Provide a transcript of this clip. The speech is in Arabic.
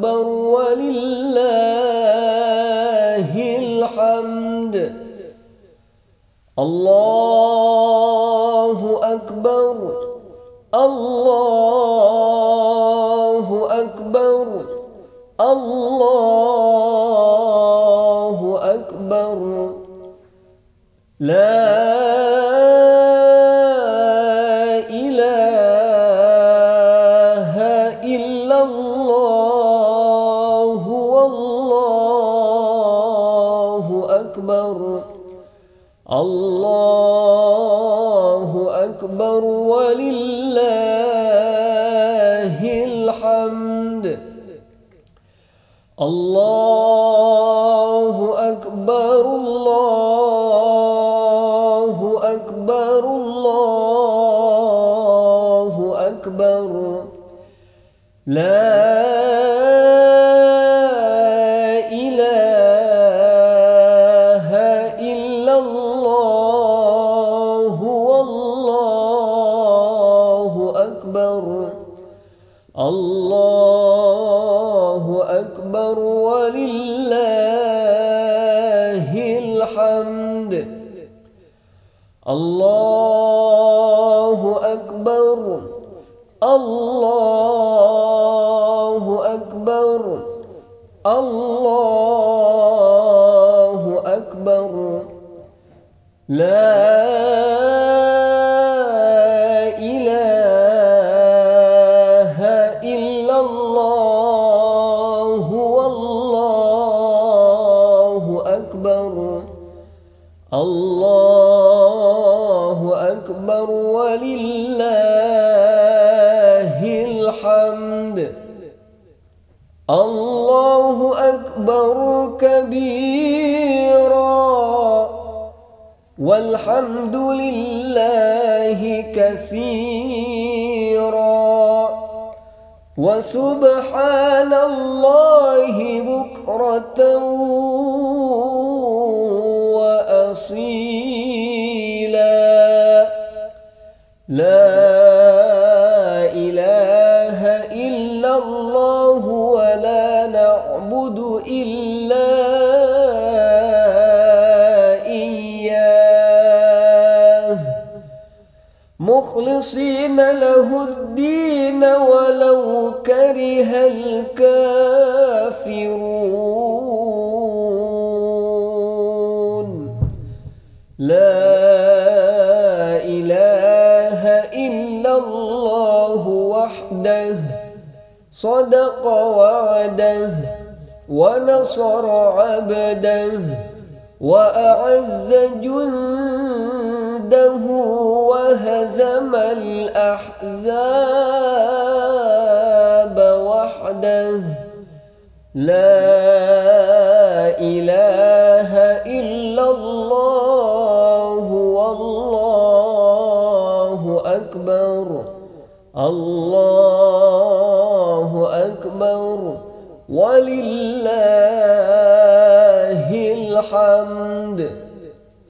أكبر ولله الحمد. الله أكبر. الله أكبر. الله أكبر. لا أكبر. الله أكبر ولله الحمد. الله أكبر الله أكبر الله أكبر. لا الله والله أكبر. الله أكبر ولله الحمد. الله أكبر. الله أكبر. الله لا إله إلا الله والله أكبر الله أكبر ولله الحمد الله أكبر كبيرا والحمد لله كثيرا. وسبحان الله بكرة مخلصين له الدين ولو كره الكافرون. لا إله إلا الله وحده صدق وعده ونصر عبده وأعز جنده وهزم الأحزاب وحده. لا إله إلا الله والله أكبر. الله أكبر. ولله